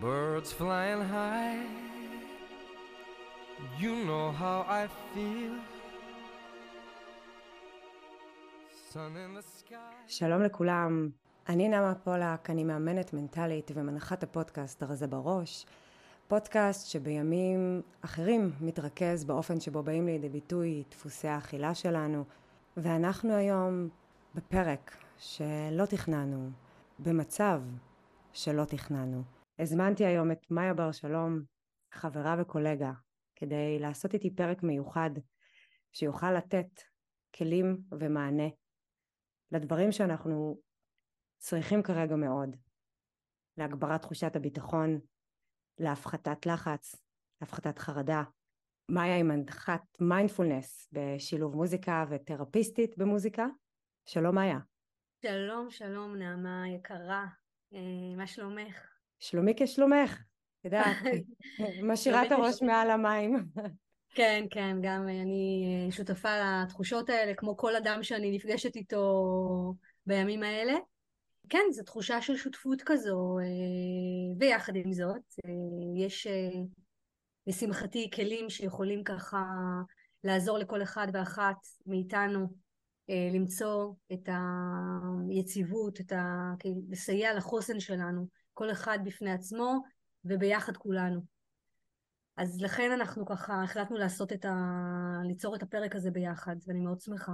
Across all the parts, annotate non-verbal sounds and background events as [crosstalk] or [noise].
Birds flying high. You know how I feel. Sun in the sky. שלום לכולם, אני נעמה פולק, אני מאמנת מנטלית ומנחת הפודקאסט הרזה בראש, פודקאסט שבימים אחרים מתרכז באופן שבו באים לידי ביטוי דפוסי האכילה שלנו, ואנחנו היום בפרק שלא תכננו, במצב שלא תכננו. הזמנתי היום את מאיה בר שלום, חברה וקולגה, כדי לעשות איתי פרק מיוחד שיוכל לתת כלים ומענה לדברים שאנחנו צריכים כרגע מאוד, להגברת תחושת הביטחון, להפחתת לחץ, להפחתת חרדה. מאיה היא מנחת מיינדפולנס בשילוב מוזיקה ותרפיסטית במוזיקה. שלום מאיה. שלום, שלום נעמה יקרה, אה, מה שלומך? שלומי כשלומך, את יודעת, [laughs] משאירה את הראש מעל המים. כן, כן, גם אני אה, שותפה לתחושות האלה, כמו כל אדם שאני נפגשת איתו בימים האלה. כן, זו תחושה של שותפות כזו, אה, ויחד עם זאת, יש לשמחתי כלים שיכולים ככה לעזור לכל אחד ואחת מאיתנו למצוא את היציבות, את ה... לסייע לחוסן שלנו. כל אחד בפני עצמו וביחד כולנו. אז לכן אנחנו ככה החלטנו לעשות את ה... ליצור את הפרק הזה ביחד, ואני מאוד שמחה.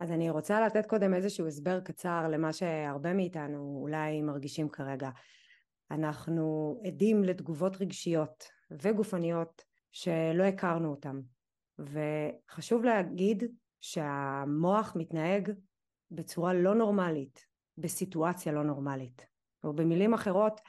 אז אני רוצה לתת קודם איזשהו הסבר קצר למה שהרבה מאיתנו אולי מרגישים כרגע. אנחנו עדים לתגובות רגשיות וגופניות שלא הכרנו אותן. וחשוב להגיד שהמוח מתנהג בצורה לא נורמלית, בסיטואציה לא נורמלית. או במילים אחרות,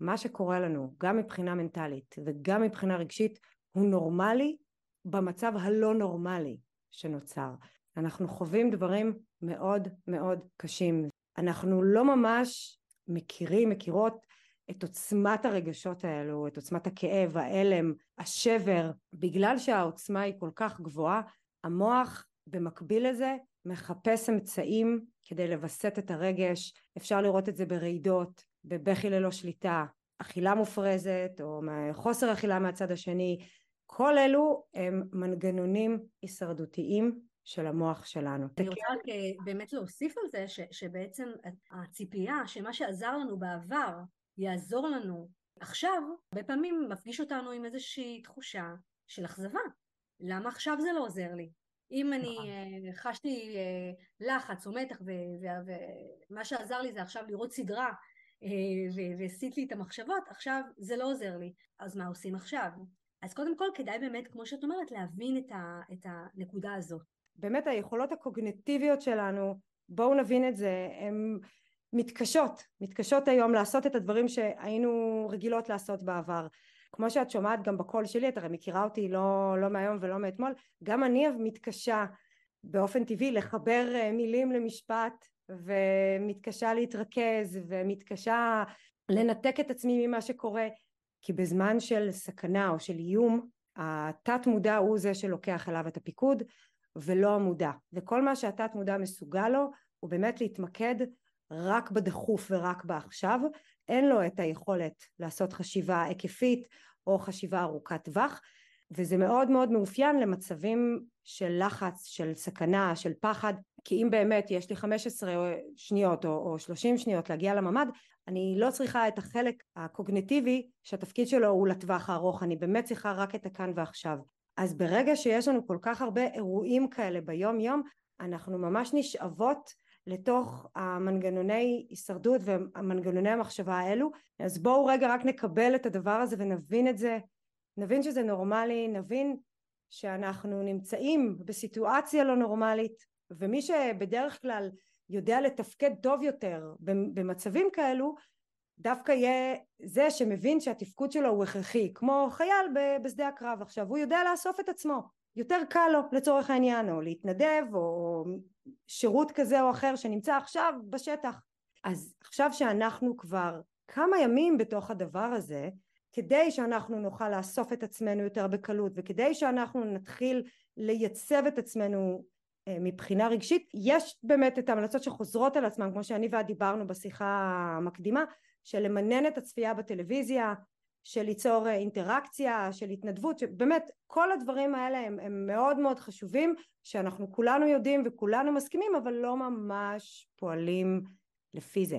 מה שקורה לנו, גם מבחינה מנטלית וגם מבחינה רגשית, הוא נורמלי במצב הלא נורמלי שנוצר. אנחנו חווים דברים מאוד מאוד קשים. אנחנו לא ממש מכירים, מכירות את עוצמת הרגשות האלו, את עוצמת הכאב, ההלם, השבר. בגלל שהעוצמה היא כל כך גבוהה, המוח במקביל לזה מחפש אמצעים כדי לווסת את הרגש, אפשר לראות את זה ברעידות, בבכי ללא שליטה, אכילה מופרזת או חוסר אכילה מהצד השני, כל אלו הם מנגנונים הישרדותיים של המוח שלנו. אני רוצה רק אה, באמת להוסיף על זה ש, שבעצם הציפייה שמה שעזר לנו בעבר יעזור לנו עכשיו, הרבה פעמים מפגיש אותנו עם איזושהי תחושה של אכזבה. למה עכשיו זה לא עוזר לי? אם אני נכון. אה, חשתי אה, לחץ או מתח ומה שעזר לי זה עכשיו לראות סדרה אה, והסיט לי את המחשבות, עכשיו זה לא עוזר לי, אז מה עושים עכשיו? אז קודם כל כדאי באמת, כמו שאת אומרת, להבין את, ה, את הנקודה הזאת. באמת היכולות הקוגנטיביות שלנו, בואו נבין את זה, הן מתקשות, מתקשות היום לעשות את הדברים שהיינו רגילות לעשות בעבר. כמו שאת שומעת גם בקול שלי, את הרי מכירה אותי לא, לא מהיום ולא מאתמול, גם אני מתקשה באופן טבעי לחבר אה, מילים למשפט ומתקשה להתרכז ומתקשה לנתק את עצמי ממה שקורה כי בזמן של סכנה או של איום התת מודע הוא זה שלוקח אליו את הפיקוד ולא המודע. וכל מה שהתת מודע מסוגל לו הוא באמת להתמקד רק בדחוף ורק בעכשיו אין לו את היכולת לעשות חשיבה היקפית או חשיבה ארוכת טווח וזה מאוד מאוד מאופיין למצבים של לחץ, של סכנה, של פחד, כי אם באמת יש לי 15 שניות או, או 30 שניות להגיע לממ"ד, אני לא צריכה את החלק הקוגנטיבי שהתפקיד שלו הוא לטווח הארוך, אני באמת צריכה רק את הכאן ועכשיו. אז ברגע שיש לנו כל כך הרבה אירועים כאלה ביום יום, אנחנו ממש נשאבות לתוך המנגנוני הישרדות ומנגנוני המחשבה האלו, אז בואו רגע רק נקבל את הדבר הזה ונבין את זה. נבין שזה נורמלי, נבין שאנחנו נמצאים בסיטואציה לא נורמלית ומי שבדרך כלל יודע לתפקד טוב יותר במצבים כאלו דווקא יהיה זה שמבין שהתפקוד שלו הוא הכרחי כמו חייל בשדה הקרב עכשיו. הוא יודע לאסוף את עצמו. יותר קל לו לצורך העניין או להתנדב או שירות כזה או אחר שנמצא עכשיו בשטח. אז עכשיו שאנחנו כבר כמה ימים בתוך הדבר הזה כדי שאנחנו נוכל לאסוף את עצמנו יותר בקלות וכדי שאנחנו נתחיל לייצב את עצמנו אה, מבחינה רגשית יש באמת את ההמלצות שחוזרות על עצמן כמו שאני ואת דיברנו בשיחה המקדימה של למנן את הצפייה בטלוויזיה, של ליצור אה, אינטראקציה, של התנדבות, שבאמת כל הדברים האלה הם, הם מאוד מאוד חשובים, שאנחנו כולנו יודעים וכולנו מסכימים, אבל לא ממש פועלים לפי זה.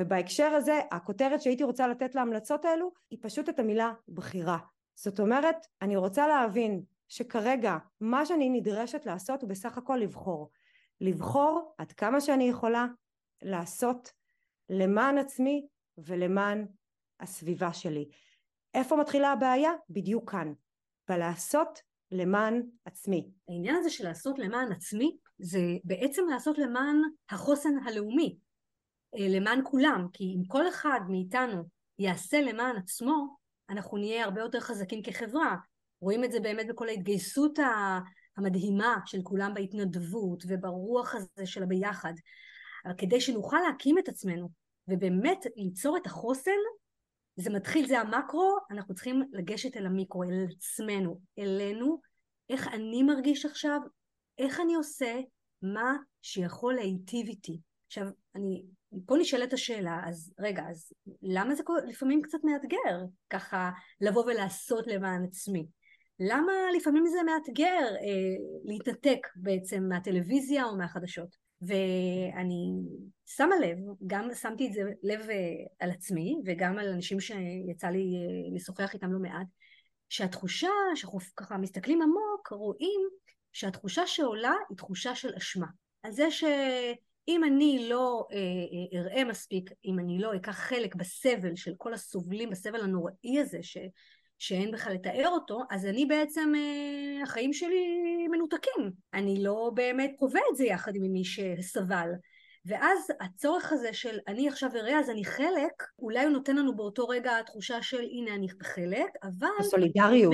ובהקשר הזה, הכותרת שהייתי רוצה לתת להמלצות האלו, היא פשוט את המילה בחירה. זאת אומרת, אני רוצה להבין שכרגע מה שאני נדרשת לעשות הוא בסך הכל לבחור. לבחור עד כמה שאני יכולה לעשות למען עצמי ולמען הסביבה שלי. איפה מתחילה הבעיה? בדיוק כאן. בלעשות למען עצמי. העניין הזה של לעשות למען עצמי, זה בעצם לעשות למען החוסן הלאומי, אה, למען כולם, כי אם כל אחד מאיתנו יעשה למען עצמו, אנחנו נהיה הרבה יותר חזקים כחברה. רואים את זה באמת בכל ההתגייסות המדהימה של כולם בהתנדבות וברוח הזה של הביחד. אבל כדי שנוכל להקים את עצמנו ובאמת ליצור את החוסן, זה מתחיל, זה המקרו, אנחנו צריכים לגשת אל המיקרו, אל עצמנו, אלינו, איך אני מרגיש עכשיו, איך אני עושה מה שיכול להיטיב איתי. עכשיו, אני, פה נשאלת השאלה, אז רגע, אז למה זה לפעמים קצת מאתגר, ככה לבוא ולעשות למען עצמי? למה לפעמים זה מאתגר אה, להתנתק בעצם מהטלוויזיה או מהחדשות? ואני שמה לב, גם שמתי את זה לב אה, על עצמי וגם על אנשים שיצא לי אה, לשוחח איתם לא מעט, שהתחושה, שאנחנו ככה מסתכלים עמוק, רואים שהתחושה שעולה היא תחושה של אשמה. על זה שאם אני לא אה, אראה מספיק, אם אני לא אקח חלק בסבל של כל הסובלים, בסבל הנוראי הזה, ש, שאין בכלל לתאר אותו, אז אני בעצם, אה, החיים שלי מנותקים. אני לא באמת חווה את זה יחד עם מי שסבל. ואז הצורך הזה של אני עכשיו אראה אז אני חלק, אולי הוא נותן לנו באותו רגע תחושה של הנה אני בחלק, אבל... הסולידריות.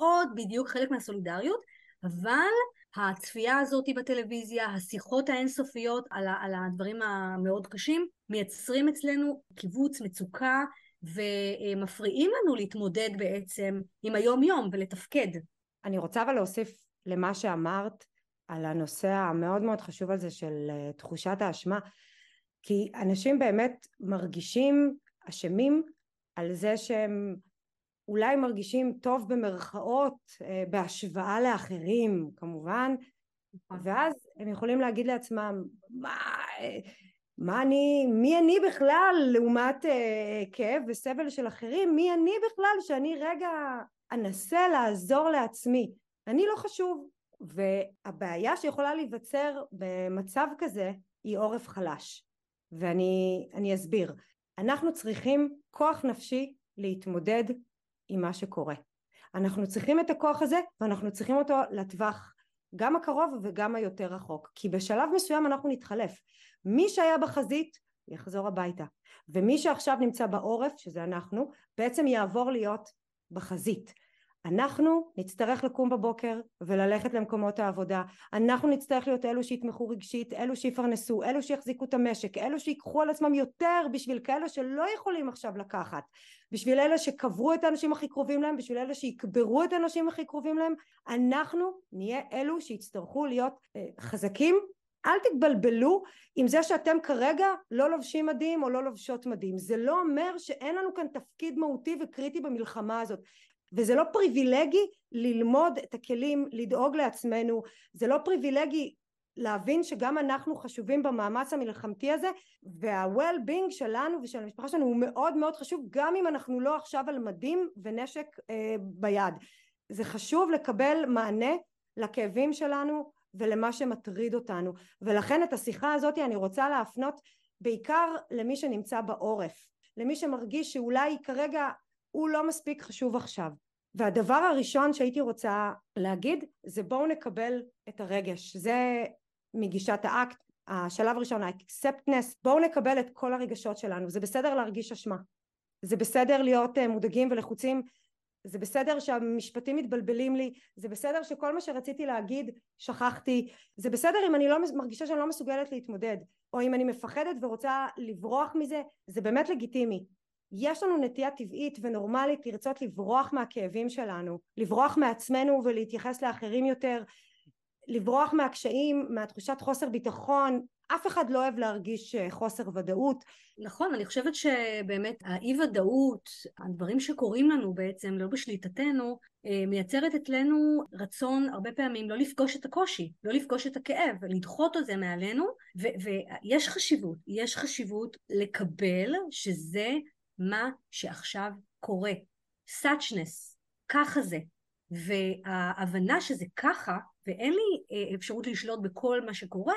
מאוד בדיוק חלק מהסולידריות, אבל הצפייה הזאת בטלוויזיה, השיחות האינסופיות על, על הדברים המאוד קשים, מייצרים אצלנו קיבוץ, מצוקה, ומפריעים לנו להתמודד בעצם עם היום יום ולתפקד. אני רוצה אבל להוסיף למה שאמרת על הנושא המאוד מאוד חשוב הזה של אה, תחושת האשמה כי אנשים באמת מרגישים אשמים על זה שהם אולי מרגישים טוב במרכאות אה, בהשוואה לאחרים כמובן נכון. ואז הם יכולים להגיד לעצמם מה אה, מה אני, מי אני בכלל לעומת אה, כאב וסבל של אחרים? מי אני בכלל שאני רגע אנסה לעזור לעצמי? אני לא חשוב. והבעיה שיכולה להיווצר במצב כזה היא עורף חלש. ואני אסביר. אנחנו צריכים כוח נפשי להתמודד עם מה שקורה. אנחנו צריכים את הכוח הזה ואנחנו צריכים אותו לטווח גם הקרוב וגם היותר רחוק כי בשלב מסוים אנחנו נתחלף מי שהיה בחזית יחזור הביתה. ומי שעכשיו נמצא בעורף שזה אנחנו בעצם יעבור להיות בחזית. אנחנו נצטרך לקום בבוקר וללכת למקומות העבודה. אנחנו נצטרך להיות אלו שיתמכו רגשית אלו שיפרנסו אלו שיחזיקו את המשק אלו שיקחו על עצמם יותר בשביל כאלה שלא יכולים עכשיו לקחת. בשביל אלה שקברו את האנשים הכי קרובים להם בשביל אלה שיקברו את האנשים הכי קרובים להם אנחנו נהיה אלו שיצטרכו להיות אה, חזקים אל תתבלבלו עם זה שאתם כרגע לא לובשים מדים או לא לובשות מדים. זה לא אומר שאין לנו כאן תפקיד מהותי וקריטי במלחמה הזאת. וזה לא פריבילגי ללמוד את הכלים לדאוג לעצמנו. זה לא פריבילגי להבין שגם אנחנו חשובים במאמץ המלחמתי הזה וה-well-being שלנו ושל המשפחה שלנו הוא מאוד מאוד חשוב גם אם אנחנו לא עכשיו על מדים ונשק אה, ביד. זה חשוב לקבל מענה לכאבים שלנו ולמה שמטריד אותנו. ולכן את השיחה הזאת אני רוצה להפנות בעיקר למי שנמצא בעורף למי שמרגיש שאולי כרגע הוא לא מספיק חשוב עכשיו. והדבר הראשון שהייתי רוצה להגיד זה בואו נקבל את הרגש. זה מגישת האקט השלב הראשון האקספטנס בואו נקבל את כל הרגשות שלנו. זה בסדר להרגיש אשמה. זה בסדר להיות אה, מודאגים ולחוצים זה בסדר שהמשפטים מתבלבלים לי, זה בסדר שכל מה שרציתי להגיד שכחתי, זה בסדר אם אני לא מרגישה שאני לא מסוגלת להתמודד, או אם אני מפחדת ורוצה לברוח מזה, זה באמת לגיטימי. יש לנו נטייה טבעית ונורמלית לרצות לברוח מהכאבים שלנו, לברוח מעצמנו ולהתייחס לאחרים יותר, לברוח מהקשיים, מהתחושת חוסר ביטחון, אף אחד לא אוהב להרגיש אה, חוסר ודאות. נכון, אני חושבת שבאמת האי ודאות, הדברים שקורים לנו בעצם לא בשליטתנו, אה, מייצרת אצלנו רצון הרבה פעמים לא לפגוש את הקושי, לא לפגוש את הכאב, לדחות את זה מעלינו, ויש חשיבות, יש חשיבות לקבל שזה מה שעכשיו קורה. suchness, ככה זה. וההבנה שזה ככה, ואין לי אה, אפשרות לשלוט בכל מה שקורה,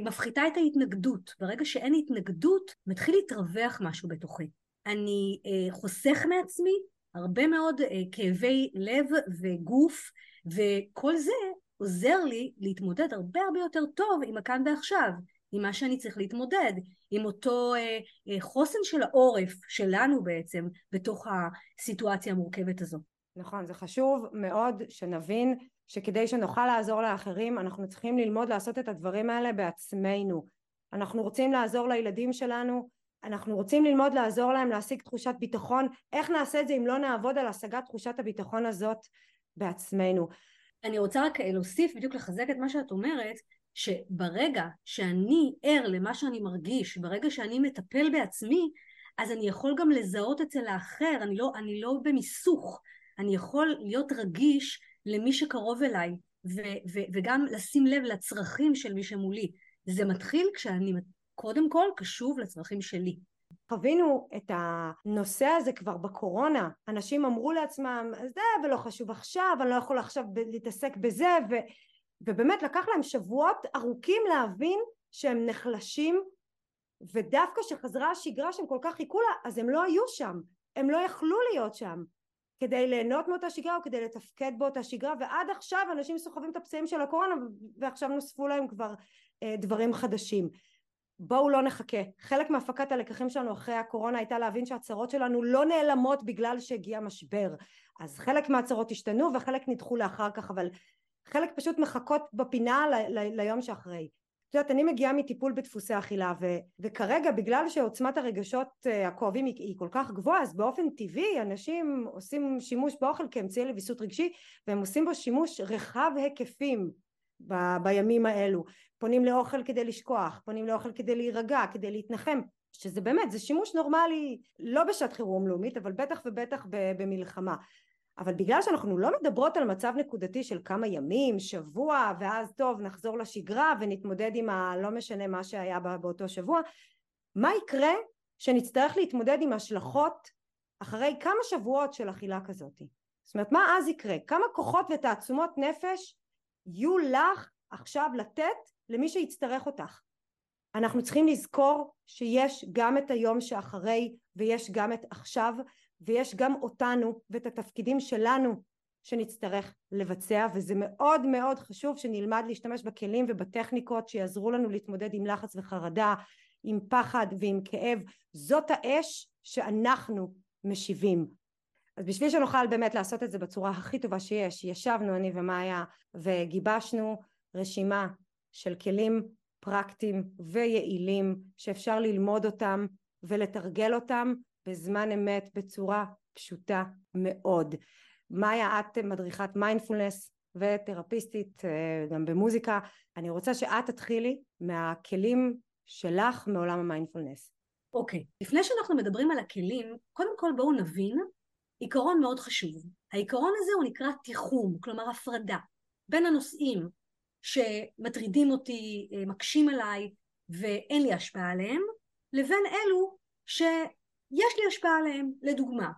מפחיתה את ההתנגדות. ברגע שאין התנגדות, מתחיל להתרווח משהו בתוכי. אני אה, חוסך מעצמי הרבה מאוד כאבי לב וגוף, וכל זה עוזר לי להתמודד הרבה הרבה יותר טוב עם הכאן ועכשיו, עם מה שאני צריך להתמודד, עם אותו אה, אה, חוסן של העורף שלנו בעצם בתוך הסיטואציה המורכבת הזו. נכון, זה חשוב מאוד שנבין שכדי שנוכל לעזור לאחרים אנחנו צריכים ללמוד לעשות את הדברים האלה בעצמנו. אנחנו רוצים לעזור לילדים שלנו, אנחנו רוצים ללמוד לעזור להם להשיג תחושת ביטחון, איך נעשה את זה אם לא נעבוד על השגת תחושת הביטחון הזאת בעצמנו. אני רוצה רק להוסיף, בדיוק לחזק את מה שאת אומרת, שברגע שאני ער למה שאני מרגיש, ברגע שאני מטפל בעצמי, אז אני יכול גם לזהות אצל האחר, אני לא, אני לא במיסוך, אני יכול להיות רגיש למי שקרוב אליי, ו- ו- וגם לשים לב לצרכים של מי שמולי. זה מתחיל כשאני קודם כל קשוב לצרכים שלי. חווינו את הנושא הזה כבר בקורונה, אנשים אמרו לעצמם זה ולא חשוב עכשיו, אני לא יכול עכשיו להתעסק בזה ו... ובאמת לקח להם שבועות ארוכים להבין שהם נחלשים ודווקא כשחזרה השגרה שהם כל כך חיכו לה אז הם לא היו שם, הם לא יכלו להיות שם כדי ליהנות מאותה שגרה או כדי לתפקד באותה שגרה ועד עכשיו אנשים סוחבים את הפצעים של הקורונה ועכשיו נוספו להם כבר אה, דברים חדשים. בואו לא נחכה. חלק מהפקת הלקחים שלנו אחרי הקורונה הייתה להבין שהצרות שלנו לא נעלמות בגלל שהגיע משבר. אז חלק מהצרות השתנו וחלק נדחו לאחר כך אבל חלק פשוט מחכות בפינה ל- ל- ליום שאחרי את יודעת אני מגיעה מטיפול בדפוסי אכילה ו, וכרגע בגלל שעוצמת הרגשות uh, הכואבים היא, היא כל כך גבוהה אז באופן טבעי אנשים עושים שימוש באוכל כאמצעי לוויסות רגשי והם עושים בו שימוש רחב היקפים ב, בימים האלו. פונים לאוכל כדי לשכוח פונים לאוכל כדי להירגע כדי להתנחם שזה באמת זה שימוש נורמלי לא בשעת חירום לאומית אבל בטח ובטח במלחמה אבל בגלל שאנחנו לא מדברות על מצב נקודתי של כמה ימים, שבוע, ואז טוב נחזור לשגרה ונתמודד עם הלא משנה מה שהיה באותו שבוע, מה יקרה שנצטרך להתמודד עם השלכות אחרי כמה שבועות של אכילה כזאת? זאת אומרת מה אז יקרה? כמה כוחות ותעצומות נפש יהיו לך עכשיו לתת למי שיצטרך אותך? אנחנו צריכים לזכור שיש גם את היום שאחרי ויש גם את עכשיו ויש גם אותנו ואת התפקידים שלנו שנצטרך לבצע וזה מאוד מאוד חשוב שנלמד להשתמש בכלים ובטכניקות שיעזרו לנו להתמודד עם לחץ וחרדה עם פחד ועם כאב. זאת האש שאנחנו משיבים. אז בשביל שנוכל באמת לעשות את זה בצורה הכי טובה שיש ישבנו אני ומאיה וגיבשנו רשימה של כלים פרקטיים ויעילים שאפשר ללמוד אותם ולתרגל אותם בזמן אמת בצורה פשוטה מאוד. מאיה את מדריכת מיינדפולנס ותרפיסטית אה, גם במוזיקה אני רוצה שאת תתחילי מהכלים שלך מעולם המיינדפולנס. אוקיי, okay. לפני שאנחנו מדברים על הכלים קודם כל בואו נבין עיקרון מאוד חשוב העיקרון הזה הוא נקרא תיחום כלומר הפרדה בין הנושאים שמטרידים אותי אה, מקשים עליי ואין לי השפעה עליהם לבין אלו ש... יש לי השפעה עליהם, לדוגמה,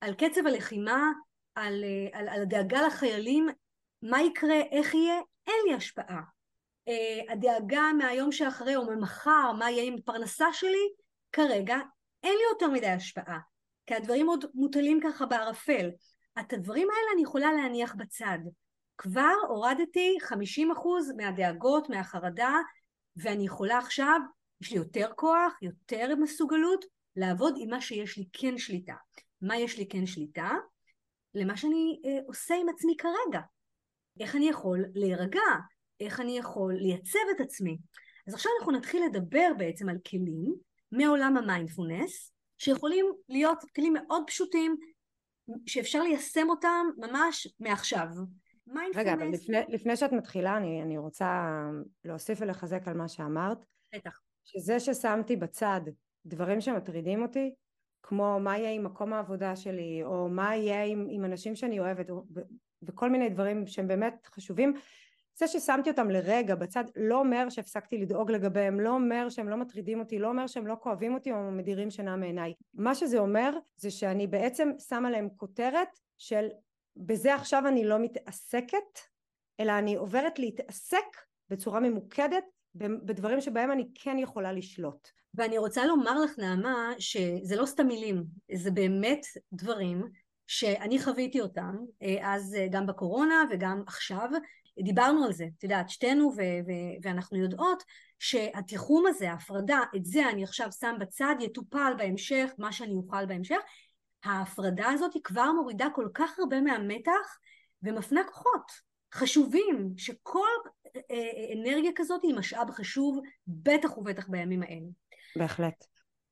על קצב הלחימה, על, אה, על, על הדאגה לחיילים, מה יקרה, איך יהיה, אין לי השפעה. Uh, הדאגה מהיום שאחרי או ממחר, מה יהיה עם הפרנסה שלי, כרגע אין לי יותר מדי השפעה, כי הדברים עוד מוטלים ככה בערפל. את הדברים האלה אני יכולה להניח בצד. כבר הורדתי 50% מהדאגות, מהחרדה, ואני יכולה עכשיו, יש לי יותר כוח, יותר מסוגלות, לעבוד עם מה שיש לי כן שליטה. מה יש לי כן שליטה? למה שאני אה, עושה עם עצמי כרגע. איך אני יכול להירגע? איך אני יכול לייצב את עצמי? אז עכשיו אנחנו נתחיל לדבר בעצם על כלים מעולם המיינדפולנס, שיכולים להיות כלים מאוד פשוטים, שאפשר ליישם אותם ממש מעכשיו. רגע, אבל לפני, לפני שאת מתחילה, אני, אני רוצה להוסיף ולחזק על מה שאמרת. בטח. שזה ששמתי בצד דברים שמטרידים אותי, כמו מה יהיה עם מקום העבודה שלי, או מה יהיה עם, עם אנשים שאני אוהבת, או, ו, וכל מיני דברים שהם באמת חשובים, זה ששמתי אותם לרגע בצד לא אומר שהפסקתי לדאוג לגביהם, לא אומר שהם לא מטרידים אותי, לא אומר שהם לא כואבים אותי או מדירים שינה מעיניי. מה שזה אומר זה שאני בעצם שמה להם כותרת של בזה עכשיו אני לא מתעסקת, אלא אני עוברת להתעסק בצורה ממוקדת בדברים שבהם אני כן יכולה לשלוט. ואני רוצה לומר לך, נעמה, שזה לא סתם מילים, זה באמת דברים שאני חוויתי אותם, אה, אז אה, גם בקורונה וגם עכשיו. דיברנו על זה, את יודעת, שתינו, ו- ו- ואנחנו יודעות שהתיחום הזה, ההפרדה, את זה אני עכשיו שם בצד, יטופל בהמשך, מה שאני אוכל בהמשך. ההפרדה הזאת היא כבר מורידה כל כך הרבה מהמתח ומפנה כוחות חשובים, שכל אה, אה, אנרגיה כזאת היא משאב חשוב, בטח ובטח בימים האלה. בהחלט.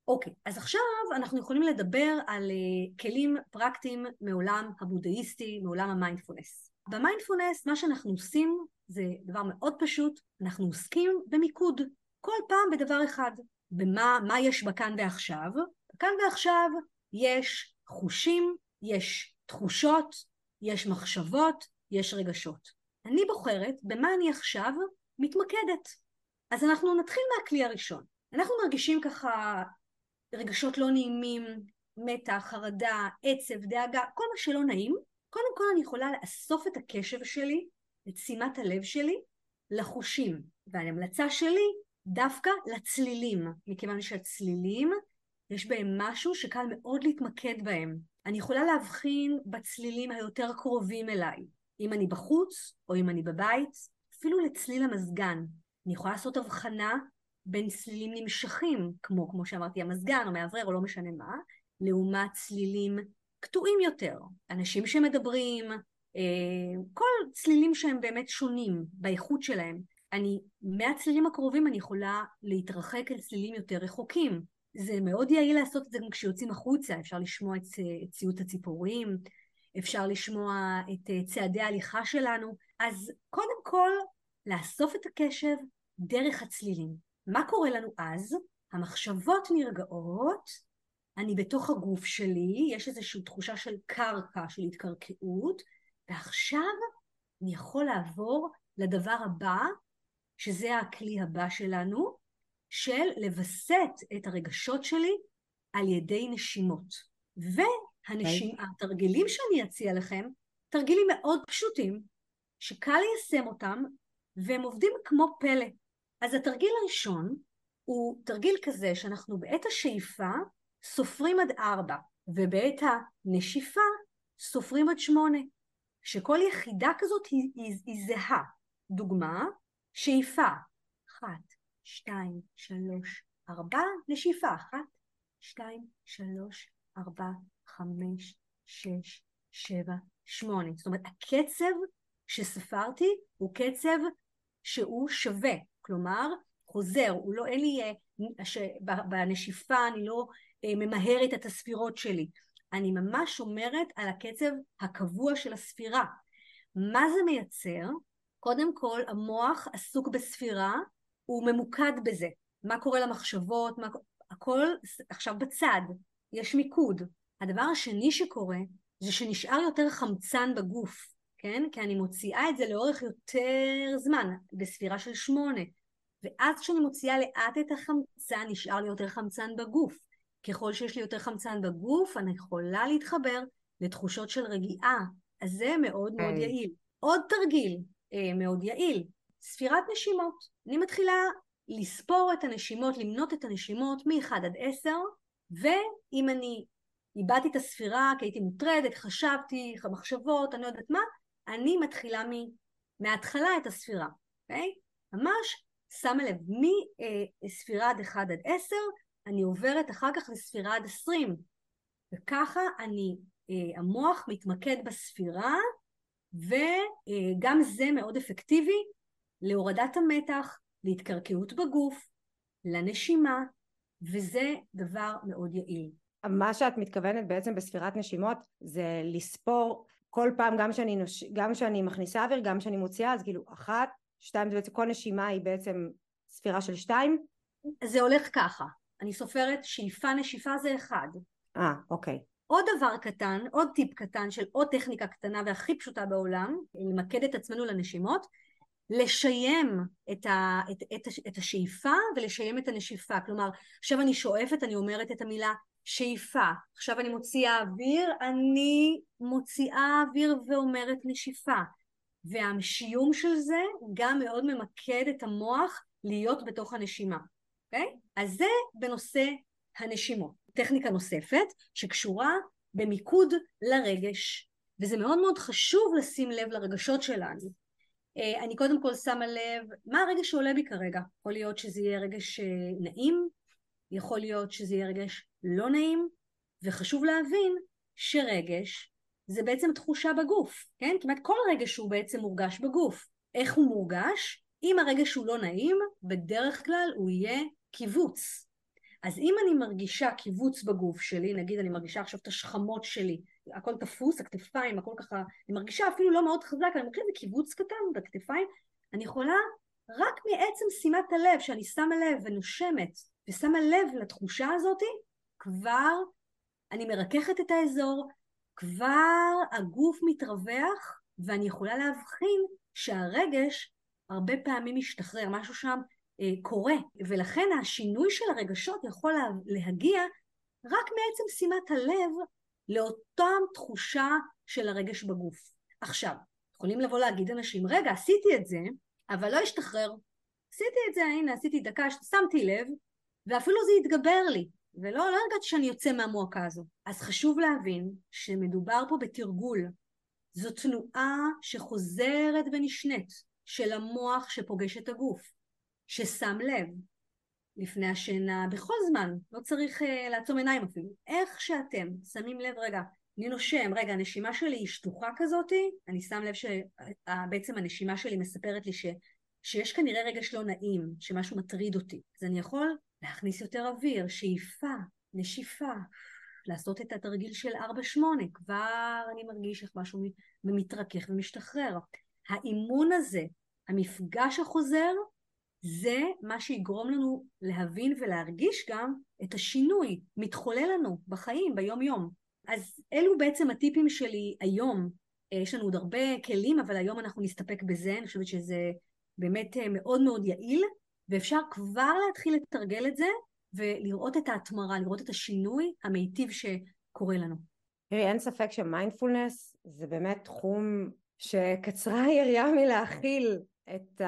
אוקיי, אז עכשיו אנחנו יכולים לדבר על uh, כלים פרקטיים מעולם הבודהיסטי, מעולם המיינדפולנס. במיינדפולנס מה שאנחנו עושים זה דבר מאוד פשוט, אנחנו עוסקים במיקוד, כל פעם בדבר אחד. במה יש בכאן ועכשיו? בכאן ועכשיו יש חושים, יש תחושות, יש מחשבות, יש רגשות. אני בוחרת במה אני עכשיו מתמקדת. אז אנחנו נתחיל מהכלי הראשון. אנחנו מרגישים ככה רגשות לא נעימים, מתח, חרדה, עצב, דאגה, כל מה שלא נעים, קודם כל אני יכולה לאסוף את הקשב שלי, את שימת הלב שלי, לחושים. וההמלצה שלי דווקא לצלילים, מכיוון שהצלילים יש בהם משהו שקל מאוד להתמקד בהם. אני יכולה להבחין בצלילים היותר קרובים אליי, אם אני בחוץ או אם אני בבית, אפילו לצליל המזגן. אני יכולה לעשות הבחנה בין צלילים נמשכים, כמו, כמו שאמרתי, המזגן או מאוורר או לא משנה מה, לעומת צלילים קטועים יותר. אנשים שמדברים, אה, כל צלילים שהם באמת שונים באיכות שלהם. אני, מהצלילים הקרובים אני יכולה להתרחק אל צלילים יותר רחוקים. זה מאוד יעיל לעשות את זה גם כשיוצאים החוצה, אפשר לשמוע את, את ציוט הציפורים, אפשר לשמוע את אה, צעדי ההליכה שלנו. אז קודם כל, לאסוף את הקשב דרך הצלילים. מה קורה לנו אז? המחשבות נרגעות, אני בתוך הגוף שלי, יש איזושהי תחושה של קרקע, של התקרקעות, ועכשיו אני יכול לעבור לדבר הבא, שזה הכלי הבא שלנו, של לווסת את הרגשות שלי על ידי נשימות. והתרגילים שאני אציע לכם, תרגילים מאוד פשוטים, שקל ליישם אותם, והם עובדים כמו פלא. אז התרגיל הראשון הוא תרגיל כזה שאנחנו בעת השאיפה סופרים עד ארבע, ובעת הנשיפה סופרים עד שמונה. שכל יחידה כזאת היא, היא, היא זהה. דוגמה, שאיפה, אחת, שתיים, שלוש, ארבע, נשיפה, אחת, שתיים, שלוש, ארבע, חמש, שש, שבע, שמונה. זאת אומרת, הקצב שספרתי הוא קצב שהוא שווה. כלומר, חוזר, הוא לא, אין לי, אה, בנשיפה אני לא אה, ממהרת את הספירות שלי. אני ממש שומרת על הקצב הקבוע של הספירה. מה זה מייצר? קודם כל, המוח עסוק בספירה, הוא ממוקד בזה. מה קורה למחשבות, מה... הכל עכשיו בצד, יש מיקוד. הדבר השני שקורה, זה שנשאר יותר חמצן בגוף. כן? כי אני מוציאה את זה לאורך יותר זמן, בספירה של שמונה. ואז כשאני מוציאה לאט את החמצן, נשאר לי יותר חמצן בגוף. ככל שיש לי יותר חמצן בגוף, אני יכולה להתחבר לתחושות של רגיעה. אז זה מאוד מאוד יעיל. עוד תרגיל אה, מאוד יעיל, ספירת נשימות. אני מתחילה לספור את הנשימות, למנות את הנשימות מ-1 עד 10, ואם אני איבדתי את הספירה כי הייתי מוטרדת, חשבתי, מחשבות, אני לא יודעת מה, אני מתחילה מ... מההתחלה את הספירה, אוקיי? Okay? ממש שמה לב, מספירה עד 1 עד 10, אני עוברת אחר כך לספירה עד 20, וככה אני, אה, המוח מתמקד בספירה, וגם זה מאוד אפקטיבי להורדת המתח, להתקרקעות בגוף, לנשימה, וזה דבר מאוד יעיל. מה שאת מתכוונת בעצם בספירת נשימות זה לספור כל פעם גם שאני, נוש... גם שאני מכניסה אוויר, גם שאני מוציאה, אז כאילו אחת, שתיים, זה בעצם כל נשימה היא בעצם ספירה של שתיים. זה הולך ככה, אני סופרת שאיפה נשיפה זה אחד. אה, אוקיי. עוד דבר קטן, עוד טיפ קטן של עוד טכניקה קטנה והכי פשוטה בעולם, למקד את עצמנו לנשימות, לשיים את, ה, את, את, את השאיפה ולשיים את הנשיפה. כלומר, עכשיו אני שואפת, אני אומרת את המילה שאיפה. עכשיו אני מוציאה אוויר, אני מוציאה אוויר ואומרת נשיפה. והשיום של זה גם מאוד ממקד את המוח להיות בתוך הנשימה, אוקיי? Okay? אז זה בנושא הנשימות. טכניקה נוספת שקשורה במיקוד לרגש, וזה מאוד מאוד חשוב לשים לב לרגשות שלנו. אה, אני קודם כל שמה לב מה הרגש שעולה בי כרגע. יכול להיות שזה יהיה רגש אה, נעים, יכול להיות שזה יהיה רגש לא נעים, וחשוב להבין שרגש זה בעצם תחושה בגוף, כן? כמעט כל רגש הוא בעצם מורגש בגוף. איך הוא מורגש? אם הרגש הוא לא נעים, בדרך כלל הוא יהיה קיבוץ. אז אם אני מרגישה קיבוץ בגוף שלי, נגיד אני מרגישה עכשיו את השכמות שלי, הכל תפוס, הכתפיים, הכל ככה, אני מרגישה אפילו לא מאוד חזק, אני מרגישה קיבוץ קטן בכתפיים, אני יכולה רק מעצם שימת הלב, שאני שמה לב ונושמת, ושמה לב לתחושה הזאתי, כבר אני מרככת את האזור, כבר הגוף מתרווח, ואני יכולה להבחין שהרגש הרבה פעמים משתחרר, משהו שם קורה, ולכן השינוי של הרגשות יכול לה, להגיע רק מעצם שימת הלב לאותה תחושה של הרגש בגוף. עכשיו, יכולים לבוא להגיד אנשים, רגע, עשיתי את זה, אבל לא השתחרר. עשיתי את זה, הנה, עשיתי דקה, שמתי לב, ואפילו זה התגבר לי, ולא לא הרגעתי שאני יוצא מהמועקה הזו. אז חשוב להבין שמדובר פה בתרגול. זו תנועה שחוזרת ונשנית של המוח שפוגש את הגוף, ששם לב לפני השינה, בכל זמן, לא צריך uh, לעצום עיניים אפילו. איך שאתם שמים לב, רגע, אני נושם, רגע, הנשימה שלי היא שטוחה כזאתי, אני שם לב שבעצם הנשימה שלי מספרת לי ש, שיש כנראה רגש לא נעים, שמשהו מטריד אותי. אז אני יכול להכניס יותר אוויר, שאיפה, נשיפה, לעשות את התרגיל של 4-8, כבר אני מרגיש איך משהו מתרכך ומשתחרר. האימון הזה, המפגש החוזר, זה מה שיגרום לנו להבין ולהרגיש גם את השינוי מתחולל לנו בחיים, ביום יום. אז אלו בעצם הטיפים שלי היום. אה, יש לנו עוד הרבה כלים, אבל היום אנחנו נסתפק בזה, אני חושבת שזה באמת אה, מאוד מאוד יעיל, ואפשר כבר להתחיל לתרגל את זה ולראות את ההתמרה, לראות את השינוי המיטיב שקורה לנו. תראי, אין ספק שמיינדפולנס זה באמת תחום שקצרה היריעה מלהכיל את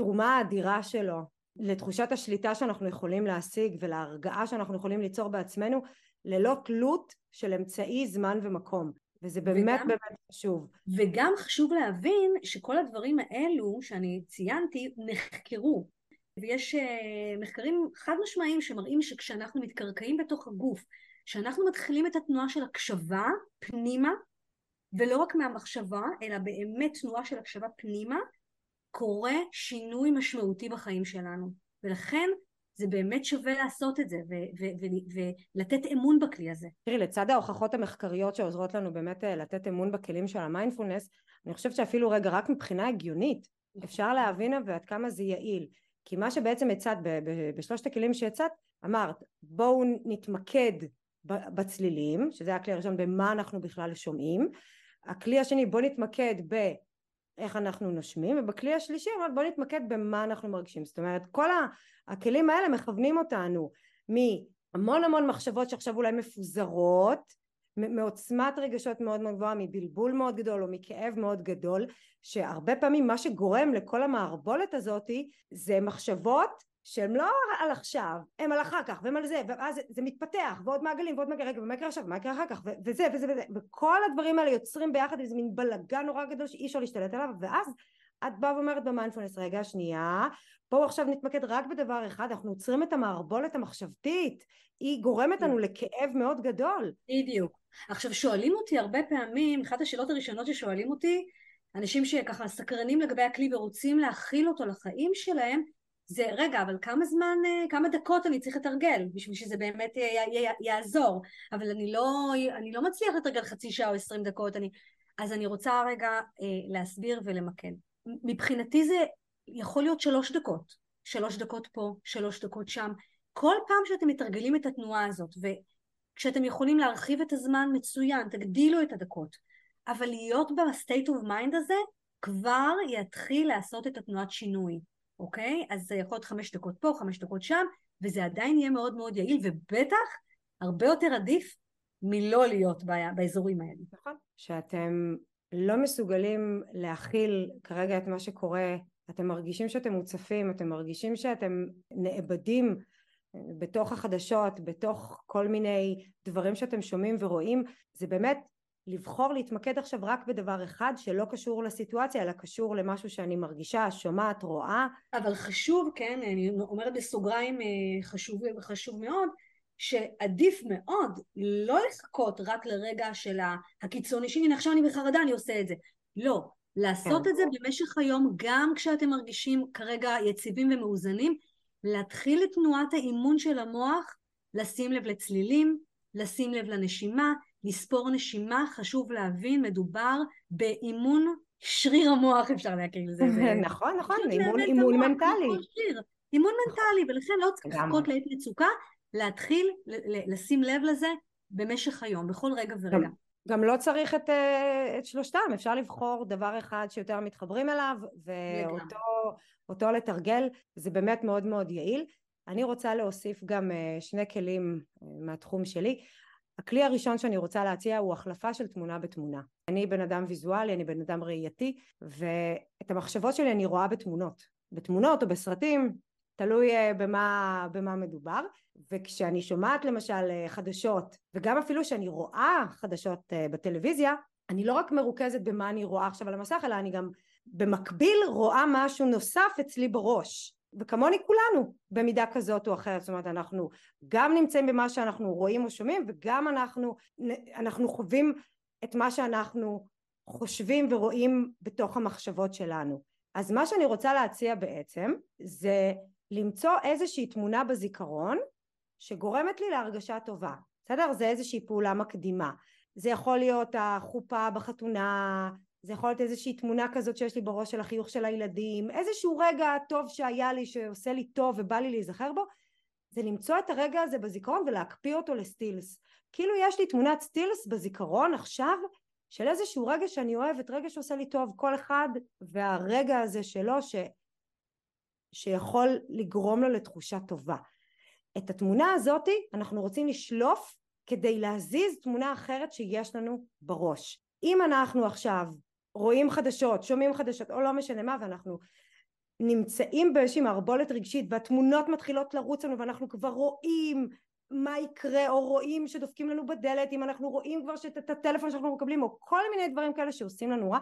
התרומה האדירה שלו לתחושת השליטה שאנחנו יכולים להשיג ולהרגעה שאנחנו יכולים ליצור בעצמנו ללא תלות של אמצעי זמן ומקום וזה באמת וגם, באמת חשוב. וגם חשוב להבין שכל הדברים האלו שאני ציינתי נחקרו ויש אה, מחקרים חד משמעיים שמראים שכשאנחנו מתקרקעים בתוך הגוף, כשאנחנו מתחילים את התנועה של הקשבה פנימה, ולא רק מהמחשבה, אלא באמת תנועה של הקשבה פנימה, קורה שינוי משמעותי בחיים שלנו. ולכן זה באמת שווה לעשות את זה ולתת אמון בכלי הזה. תראי, לצד ההוכחות המחקריות שעוזרות לנו באמת אה, לתת אמון בכלים של המיינדפולנס, אני חושבת שאפילו רגע רק מבחינה הגיונית אפשר להבין ועד כמה זה יעיל. כי מה שבעצם הצעת בשלושת הכלים שהצעת, אמרת בואו נתמקד בצלילים, שזה הכלי הראשון במה אנחנו בכלל שומעים, הכלי השני בואו נתמקד באיך אנחנו נושמים, ובכלי השלישי אמרת בואו נתמקד במה אנחנו מרגישים, זאת אומרת כל הכלים האלה מכוונים אותנו מהמון המון מחשבות שעכשיו אולי מפוזרות מעוצמת רגשות מאוד מאוד גבוהה, מבלבול מאוד גדול או מכאב מאוד גדול, שהרבה פעמים מה שגורם לכל המערבולת הזאתי זה מחשבות שהן לא על עכשיו, הן על אחר כך, והן על זה, ואז זה, זה מתפתח, ועוד מעגלים, ועוד מעגלים, רגע, ומה יקרה עכשיו, ומה יקרה אחר כך, וזה וזה וזה, וכל הדברים האלה יוצרים ביחד איזה מין בלגן נורא גדול שאי אפשר להשתלט עליו, ואז את באה ואומרת במיינדפולנס, רגע, שנייה, בואו עכשיו נתמקד רק בדבר אחד, אנחנו עוצרים את המערבולת המחשבתית, היא גורמת לנו לכאב מאוד גדול. בדיוק. עכשיו שואלים אותי הרבה פעמים, אחת השאלות הראשונות ששואלים אותי, אנשים שככה סקרנים לגבי הכלי ורוצים להכיל אותו לחיים שלהם, זה רגע, אבל כמה זמן, אה, כמה דקות אני צריך לתרגל בשביל שזה באמת יעזור, אבל אני לא, אני לא מצליח לתרגל חצי שעה או עשרים דקות, אני, אז אני רוצה רגע אה, להסביר ולמקד. מבחינתי זה יכול להיות שלוש דקות, שלוש דקות פה, שלוש דקות שם. כל פעם שאתם מתרגלים את התנועה הזאת, וכשאתם יכולים להרחיב את הזמן, מצוין, תגדילו את הדקות. אבל להיות ב-state of mind הזה, כבר יתחיל לעשות את התנועת שינוי, אוקיי? אז זה יכול להיות חמש דקות פה, חמש דקות שם, וזה עדיין יהיה מאוד מאוד יעיל, ובטח הרבה יותר עדיף מלא להיות באזורים האלה. נכון. שאתם לא מסוגלים להכיל כרגע את מה שקורה, אתם מרגישים שאתם מוצפים, אתם מרגישים שאתם נאבדים אה, בתוך החדשות, בתוך כל מיני דברים שאתם שומעים ורואים, זה באמת לבחור להתמקד עכשיו רק בדבר אחד שלא קשור לסיטואציה אלא קשור למשהו שאני מרגישה, שומעת, רואה. אבל חשוב, כן, אני אומרת בסוגריים אה, חשוב, חשוב מאוד, שעדיף מאוד לא לחכות רק לרגע של הקיצוני שהנה עכשיו אני בחרדה אני עושה את זה לא, לעשות כן. את זה במשך היום גם כשאתם מרגישים כרגע יציבים ומאוזנים להתחיל את תנועת האימון של המוח לשים לב לצלילים, לשים לב לנשימה, לספור נשימה, חשוב להבין, מדובר באימון שריר המוח אפשר להקריא לזה. [laughs] נכון, נכון, אימון, אימון מנטלי. אימון מנטלי, ולכן לא צריך לחכות לעת מצוקה, להתחיל לשים לב לזה במשך היום, בכל רגע ורגע. גם, גם לא צריך את, אה, את שלושתם, אפשר לבחור דבר אחד שיותר מתחברים אליו, ואותו לתרגל, זה באמת מאוד מאוד יעיל. אני רוצה להוסיף גם אה, שני כלים אה, מהתחום שלי. הכלי הראשון שאני רוצה להציע הוא החלפה של תמונה בתמונה. אני בן אדם ויזואלי, אני בן אדם ראייתי, ואת המחשבות שלי אני רואה בתמונות. בתמונות או בסרטים, תלוי אה, במה, במה מדובר וכשאני שומעת למשל אה, חדשות וגם אפילו שאני רואה חדשות אה, בטלוויזיה אני לא רק מרוכזת במה אני רואה עכשיו על המסך אלא אני גם במקביל רואה משהו נוסף אצלי בראש וכמוני כולנו במידה כזאת או אחרת זאת אומרת אנחנו גם נמצאים במה שאנחנו רואים או שומעים וגם אנחנו, אנחנו חווים את מה שאנחנו חושבים ורואים בתוך המחשבות שלנו אז מה שאני רוצה להציע בעצם זה למצוא איזושהי תמונה בזיכרון שגורמת לי להרגשה טובה, בסדר? זה איזושהי פעולה מקדימה. זה יכול להיות החופה בחתונה, זה יכול להיות איזושהי תמונה כזאת שיש לי בראש של החיוך של הילדים, איזשהו רגע טוב שהיה לי שעושה לי טוב ובא לי להיזכר בו, זה למצוא את הרגע הזה בזיכרון ולהקפיא אותו לסטילס. כאילו יש לי תמונת סטילס בזיכרון עכשיו של איזשהו רגע שאני אוהבת, רגע שעושה לי טוב, כל אחד והרגע הזה שלו ש... שיכול לגרום לו לתחושה טובה. את התמונה הזאתי אנחנו רוצים לשלוף כדי להזיז תמונה אחרת שיש לנו בראש. אם אנחנו עכשיו רואים חדשות, שומעים חדשות או לא משנה מה ואנחנו נמצאים באיזושהי מערבולת רגשית והתמונות מתחילות לרוץ לנו ואנחנו כבר רואים מה יקרה או רואים שדופקים לנו בדלת אם אנחנו רואים כבר את הטלפון שאנחנו מקבלים או כל מיני דברים כאלה שעושים לנו רע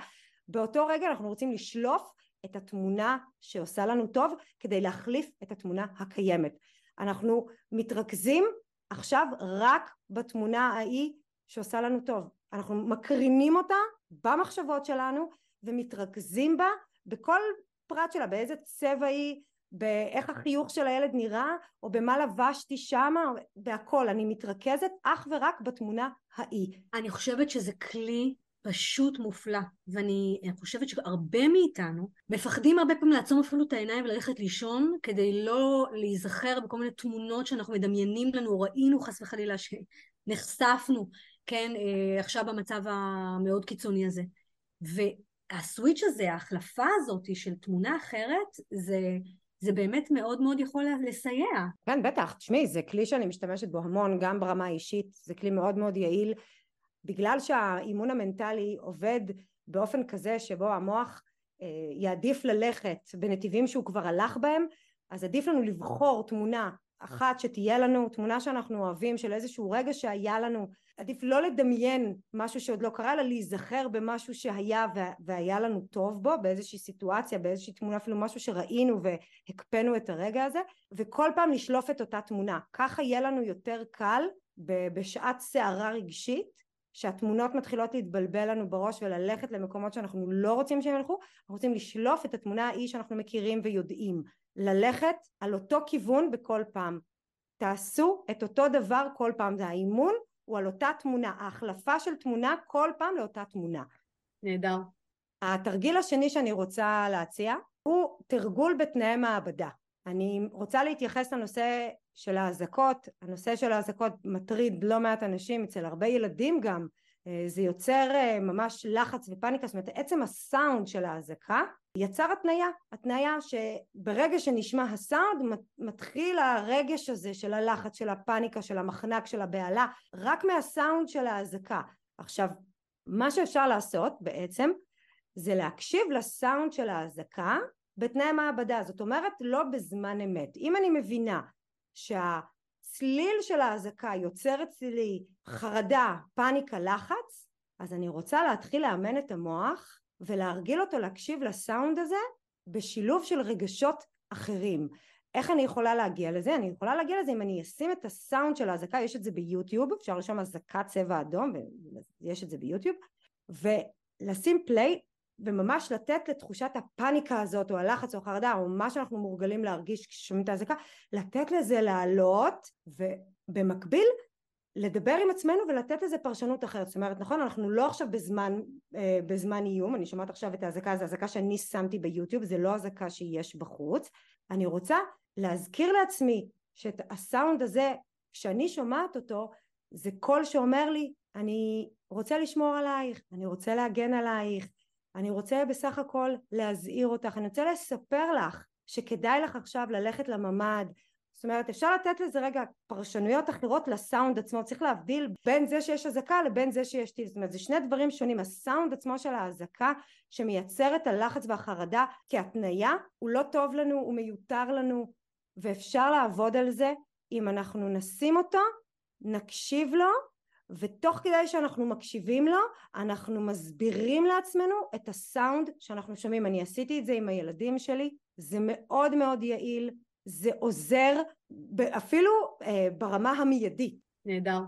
באותו רגע אנחנו רוצים לשלוף את התמונה שעושה לנו טוב כדי להחליף את התמונה הקיימת. אנחנו מתרכזים עכשיו רק בתמונה ההיא שעושה לנו טוב. אנחנו מקרינים אותה במחשבות שלנו ומתרכזים בה בכל פרט שלה, באיזה צבע היא, באיך החיוך של הילד נראה, או במה לבשתי שמה, בהכל. אני מתרכזת אך ורק בתמונה ההיא. אני חושבת שזה כלי פשוט מופלא, ואני חושבת שהרבה מאיתנו מפחדים הרבה פעמים לעצום אפילו את העיניים וללכת לישון כדי לא להיזכר בכל מיני תמונות שאנחנו מדמיינים לנו, ראינו חס וחלילה שנחשפנו, כן, אה, עכשיו במצב המאוד קיצוני הזה. והסוויץ' הזה, ההחלפה הזאת של תמונה אחרת, זה... זה באמת מאוד מאוד יכול לסייע. כן, בטח. תשמעי, זה כלי שאני משתמשת בו המון, גם ברמה האישית, זה כלי מאוד מאוד יעיל. בגלל שהאימון המנטלי עובד באופן כזה שבו המוח אה, יעדיף ללכת בנתיבים שהוא כבר הלך בהם אז עדיף לנו לבחור תמונה אחת שתהיה לנו תמונה שאנחנו אוהבים של איזשהו רגע שהיה לנו. עדיף לא לדמיין משהו שעוד לא קרה אלא להיזכר במשהו שהיה והיה לנו טוב בו באיזושהי סיטואציה באיזושהי תמונה אפילו משהו שראינו והקפאנו את הרגע הזה וכל פעם לשלוף את אותה תמונה. ככה יהיה לנו יותר קל בשעת סערה רגשית שהתמונות מתחילות להתבלבל לנו בראש וללכת למקומות שאנחנו לא רוצים שהם ילכו, אנחנו רוצים לשלוף את התמונה ההיא שאנחנו מכירים ויודעים, ללכת על אותו כיוון בכל פעם. תעשו את אותו דבר כל פעם, זה האימון הוא על אותה תמונה, ההחלפה של תמונה כל פעם לאותה תמונה. נהדר. התרגיל השני שאני רוצה להציע הוא תרגול בתנאי מעבדה. אני רוצה להתייחס לנושא של האזעקות, הנושא של האזעקות מטריד לא מעט אנשים, אצל הרבה ילדים גם, זה יוצר אה, ממש לחץ ופאניקה, זאת אומרת עצם הסאונד של האזעקה יצר התניה, התניה שברגע שנשמע הסאונד מתחיל הרגש הזה של הלחץ, של הפאניקה, של המחנק, של הבהלה, רק מהסאונד של האזעקה. עכשיו, מה שאפשר לעשות בעצם זה להקשיב לסאונד של האזעקה בתנאי מעבדה, זאת אומרת לא בזמן אמת. אם אני מבינה שהצליל של האזעקה יוצר אצלי חרדה, פאניקה, לחץ, אז אני רוצה להתחיל לאמן את המוח ולהרגיל אותו להקשיב לסאונד הזה בשילוב של רגשות אחרים. איך אני יכולה להגיע לזה? אני יכולה להגיע לזה אם אני אשים את הסאונד של האזעקה, יש את זה ביוטיוב, אפשר לרשום אזעקת צבע אדום, ויש את זה ביוטיוב, ולשים פליי וממש לתת לתחושת הפאניקה הזאת או הלחץ או החרדה או מה שאנחנו מורגלים להרגיש כששומעים את האזעקה לתת לזה לעלות ובמקביל לדבר עם עצמנו ולתת לזה פרשנות אחרת. זאת אומרת נכון אנחנו לא עכשיו בזמן אה, בזמן איום אני שומעת עכשיו את האזעקה זו אזעקה שאני שמתי ביוטיוב זה לא אזעקה שיש בחוץ. אני רוצה להזכיר לעצמי שאת הסאונד הזה כשאני שומעת אותו זה קול שאומר לי אני רוצה לשמור עלייך אני רוצה להגן עלייך אני רוצה בסך הכל להזהיר אותך, אני רוצה לספר לך שכדאי לך עכשיו ללכת לממ"ד, זאת אומרת אפשר לתת לזה רגע פרשנויות אחרות לסאונד עצמו, צריך להבדיל בין זה שיש אזעקה לבין זה שיש טיל, זאת אומרת זה שני דברים שונים, הסאונד עצמו של האזעקה שמייצר את הלחץ והחרדה כהתניה הוא לא טוב לנו, הוא מיותר לנו ואפשר לעבוד על זה. אם אנחנו נשים אותו, נקשיב לו ותוך כדי שאנחנו מקשיבים לו אנחנו מסבירים לעצמנו את הסאונד שאנחנו שומעים אני עשיתי את זה עם הילדים שלי זה מאוד מאוד יעיל זה עוזר אפילו אה, ברמה המיידית נהדר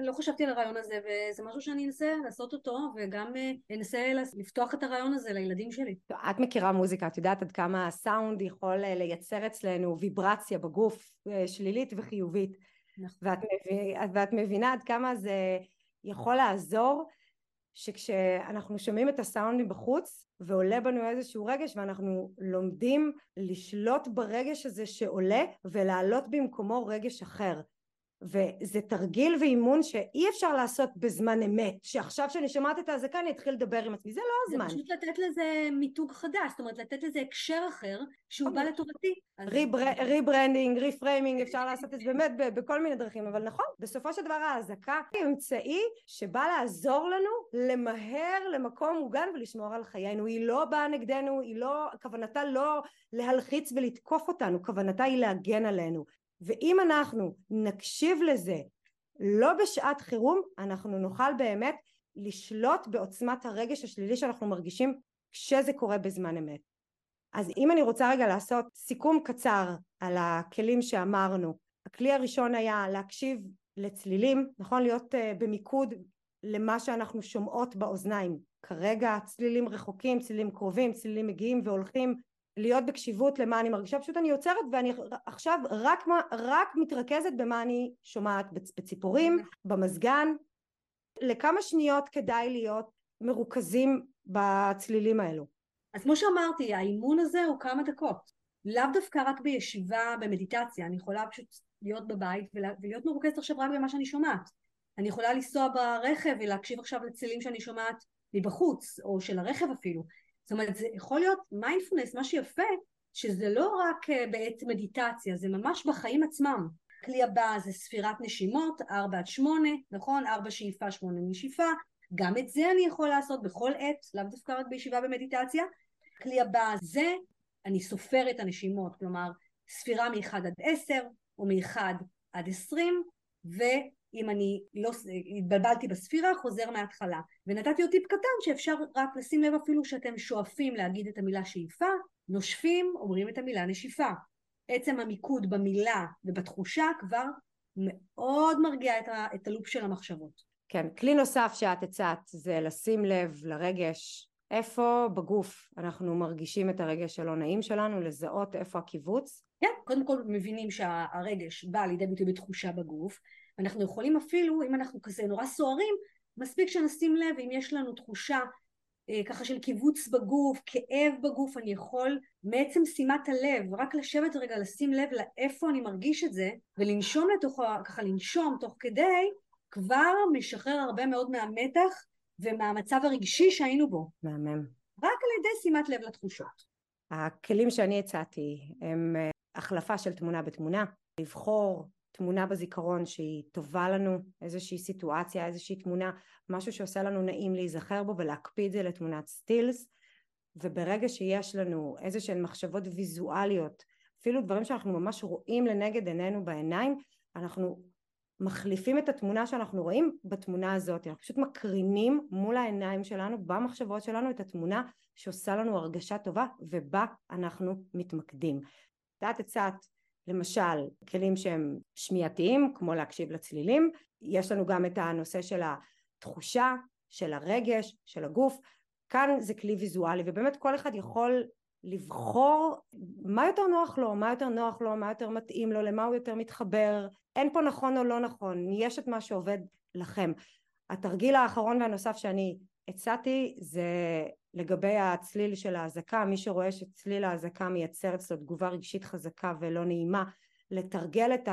לא חשבתי על הרעיון הזה וזה משהו שאני אנסה לעשות אותו וגם אה, אנסה לפתוח את הרעיון הזה לילדים שלי. את מכירה מוזיקה, את יודעת עד כמה הסאונד יכול אה, לייצר אצלנו ויברציה בגוף אה, שלילית וחיובית. נכון. ואת, מבינה, ואת מבינה עד כמה זה יכול לעזור שכשאנחנו שומעים את הסאונד מבחוץ ועולה בנו איזשהו רגש ואנחנו לומדים לשלוט ברגש הזה שעולה ולהעלות במקומו רגש אחר וזה תרגיל ואימון שאי אפשר לעשות בזמן אמת שעכשיו שאני שומעת את האזעקה אני אתחיל לדבר עם עצמי. זה לא הזמן. זה פשוט לתת לזה מיתוג חדש זאת אומרת לתת לזה הקשר אחר שהוא בא לטובתי. rebranding reframing אפשר לעשות את זה באמת בכל מיני דרכים אבל נכון בסופו של דבר האזעקה היא אמצעי שבא לעזור לנו למהר למקום מוגן ולשמור על חיינו. היא לא באה נגדנו היא לא כוונתה לא להלחיץ ולתקוף אותנו כוונתה היא להגן עלינו ואם אנחנו נקשיב לזה לא בשעת חירום אנחנו נוכל באמת לשלוט בעוצמת הרגש השלילי שאנחנו מרגישים כשזה קורה בזמן אמת. אז אם אני רוצה רגע לעשות סיכום קצר על הכלים שאמרנו הכלי הראשון היה להקשיב לצלילים נכון? להיות uh, במיקוד למה שאנחנו שומעות באוזניים. כרגע צלילים רחוקים צלילים קרובים צלילים מגיעים והולכים להיות בקשיבות למה אני מרגישה, פשוט אני יוצרת ואני עכשיו רק, רק מתרכזת במה אני שומעת בציפורים, במזגן, לכמה שניות כדאי להיות מרוכזים בצלילים האלו. אז כמו שאמרתי, האימון הזה הוא כמה דקות, לאו דווקא רק בישיבה במדיטציה, אני יכולה פשוט להיות בבית ולהיות מרוכזת עכשיו רק במה שאני שומעת. אני יכולה לנסוע ברכב ולהקשיב עכשיו לצלילים שאני שומעת מבחוץ, או של הרכב אפילו. זאת אומרת זה יכול להיות מיינדפולנס, מה שיפה שזה לא רק אה, בעת מדיטציה, זה ממש בחיים עצמם. הכלי הבא זה ספירת נשימות, 4 עד 8, נכון? 4 שאיפה, 8 נשיפה, גם את זה אני יכול לעשות בכל עת, לאו דווקא רק בישיבה במדיטציה. הכלי הבא זה, אני סופר את הנשימות, כלומר ספירה מ-1 עד 10 או מ-1 עד 20, ו... אם אני לא התבלבלתי בספירה חוזר מההתחלה. ונתתי עוד טיפ קטן שאפשר רק לשים לב אפילו שאתם שואפים להגיד את המילה שאיפה נושפים אומרים את המילה נשיפה. עצם המיקוד במילה ובתחושה כבר מאוד מרגיע את, ה, את הלופ של המחשבות. כן כלי נוסף שאת הצעת זה לשים לב לרגש. איפה בגוף אנחנו מרגישים את הרגש הלא נעים שלנו, לזהות איפה הקיבוץ? כן, קודם כל מבינים שהרגש בא לידי ביטוי בתחושה בגוף, אנחנו יכולים אפילו, אם אנחנו כזה נורא סוערים, מספיק שנשים לב אם יש לנו תחושה אה, ככה של קיבוץ בגוף, כאב בגוף, אני יכול מעצם שימת הלב, רק לשבת רגע, לשים לב לאיפה אני מרגיש את זה, ולנשום לתוכו, ככה לנשום תוך כדי, כבר משחרר הרבה מאוד מהמתח ומהמצב הרגשי שהיינו בו. מהמם. רק על ידי שימת לב לתחושות. הכלים שאני הצעתי הם אה, החלפה של תמונה בתמונה, לבחור תמונה בזיכרון שהיא טובה לנו, איזושהי סיטואציה, איזושהי תמונה, משהו שעושה לנו נעים להיזכר בו ולהקפיא את זה לתמונת סטילס, וברגע שיש לנו איזה שהן מחשבות ויזואליות, אפילו דברים שאנחנו ממש רואים לנגד עינינו בעיניים, אנחנו מחליפים את התמונה שאנחנו רואים בתמונה הזאת, אנחנו פשוט מקרינים מול העיניים שלנו, במחשבות שלנו, את התמונה שעושה לנו הרגשה טובה, ובה אנחנו מתמקדים. את הצעת למשל כלים שהם שמיעתיים כמו להקשיב לצלילים. יש לנו גם את הנושא של התחושה של הרגש של הגוף. כאן זה כלי ויזואלי ובאמת כל אחד יכול לבחור מה יותר נוח לו מה יותר נוח לו מה יותר מתאים לו למה הוא יותר מתחבר אין פה נכון או לא נכון יש את מה שעובד לכם. התרגיל האחרון והנוסף שאני הצעתי זה לגבי הצליל של האזעקה, מי שרואה שצליל האזעקה מייצר אצלו תגובה רגשית חזקה ולא נעימה, לתרגל את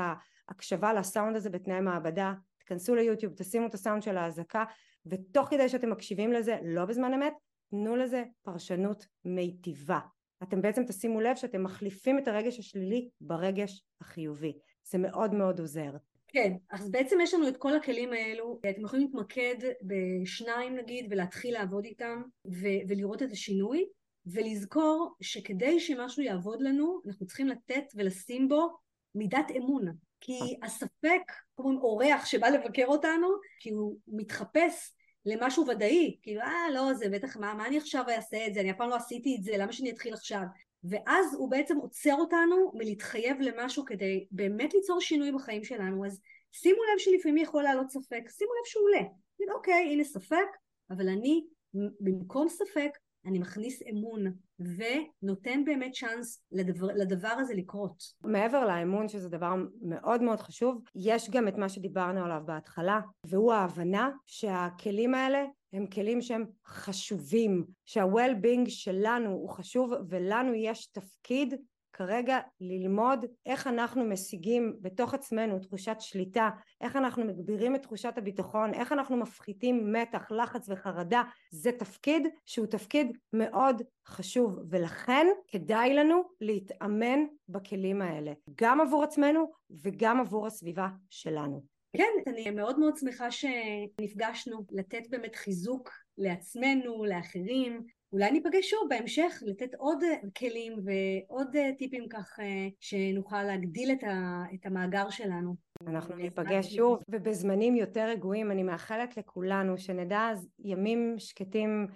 ההקשבה לסאונד הזה בתנאי מעבדה, תכנסו ליוטיוב, תשימו את הסאונד של האזעקה, ותוך כדי שאתם מקשיבים לזה, לא בזמן אמת, תנו לזה פרשנות מיטיבה. אתם בעצם תשימו לב שאתם מחליפים את הרגש השלילי ברגש החיובי. זה מאוד מאוד עוזר. כן, אז בעצם יש לנו את כל הכלים האלו, אתם יכולים להתמקד בשניים נגיד ולהתחיל לעבוד איתם ו- ולראות את השינוי ולזכור שכדי שמשהו יעבוד לנו אנחנו צריכים לתת ולשים בו מידת אמון כי הספק, כמו אורח שבא לבקר אותנו, כי הוא מתחפש למשהו ודאי, כאילו אה לא זה בטח מה, מה אני עכשיו אעשה את זה, אני אף פעם לא עשיתי את זה, למה שאני אתחיל עכשיו? ואז הוא בעצם עוצר אותנו מלהתחייב למשהו כדי באמת ליצור שינוי בחיים שלנו אז שימו לב שלפעמים יכול לעלות ספק שימו לב שהוא עולה אוקיי הנה ספק אבל אני במקום ספק אני מכניס אמון ונותן באמת צ'אנס לדבר, לדבר הזה לקרות. מעבר לאמון שזה דבר מאוד מאוד חשוב, יש גם את מה שדיברנו עליו בהתחלה, והוא ההבנה שהכלים האלה הם כלים שהם חשובים, שה-well-being שלנו הוא חשוב ולנו יש תפקיד כרגע ללמוד איך אנחנו משיגים בתוך עצמנו תחושת שליטה, איך אנחנו מגבירים את תחושת הביטחון, איך אנחנו מפחיתים מתח, לחץ וחרדה, זה תפקיד שהוא תפקיד מאוד חשוב ולכן כדאי לנו להתאמן בכלים האלה, גם עבור עצמנו וגם עבור הסביבה שלנו. כן, אני מאוד מאוד שמחה שנפגשנו לתת באמת חיזוק לעצמנו, לאחרים, אולי ניפגש שוב בהמשך לתת עוד כלים ועוד טיפים כך אה, שנוכל להגדיל את, ה, את המאגר שלנו. אנחנו ניפגש שוב ובזמנים יותר רגועים אני מאחלת לכולנו שנדע ימים שקטים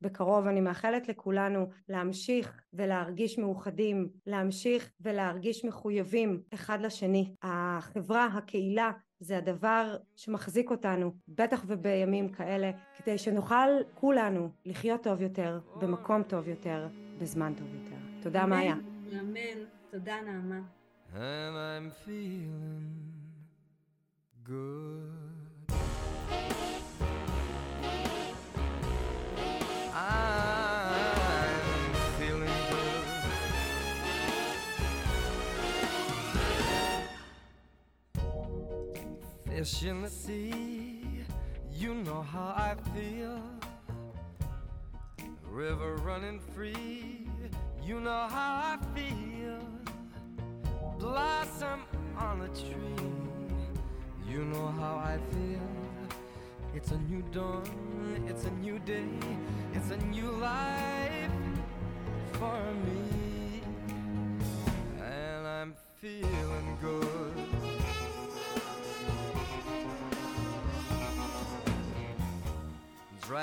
בקרוב אני מאחלת לכולנו להמשיך ולהרגיש מאוחדים להמשיך ולהרגיש מחויבים אחד לשני. החברה הקהילה זה הדבר שמחזיק אותנו, בטח ובימים כאלה, כדי שנוכל כולנו לחיות טוב יותר, במקום טוב יותר, בזמן טוב יותר. תודה מאיה. אמן. תודה נעמה. And I'm feeling good. Fish in the sea, you know how I feel. River running free, you know how I feel. Blossom on a tree, you know how I feel. It's a new dawn, it's a new day,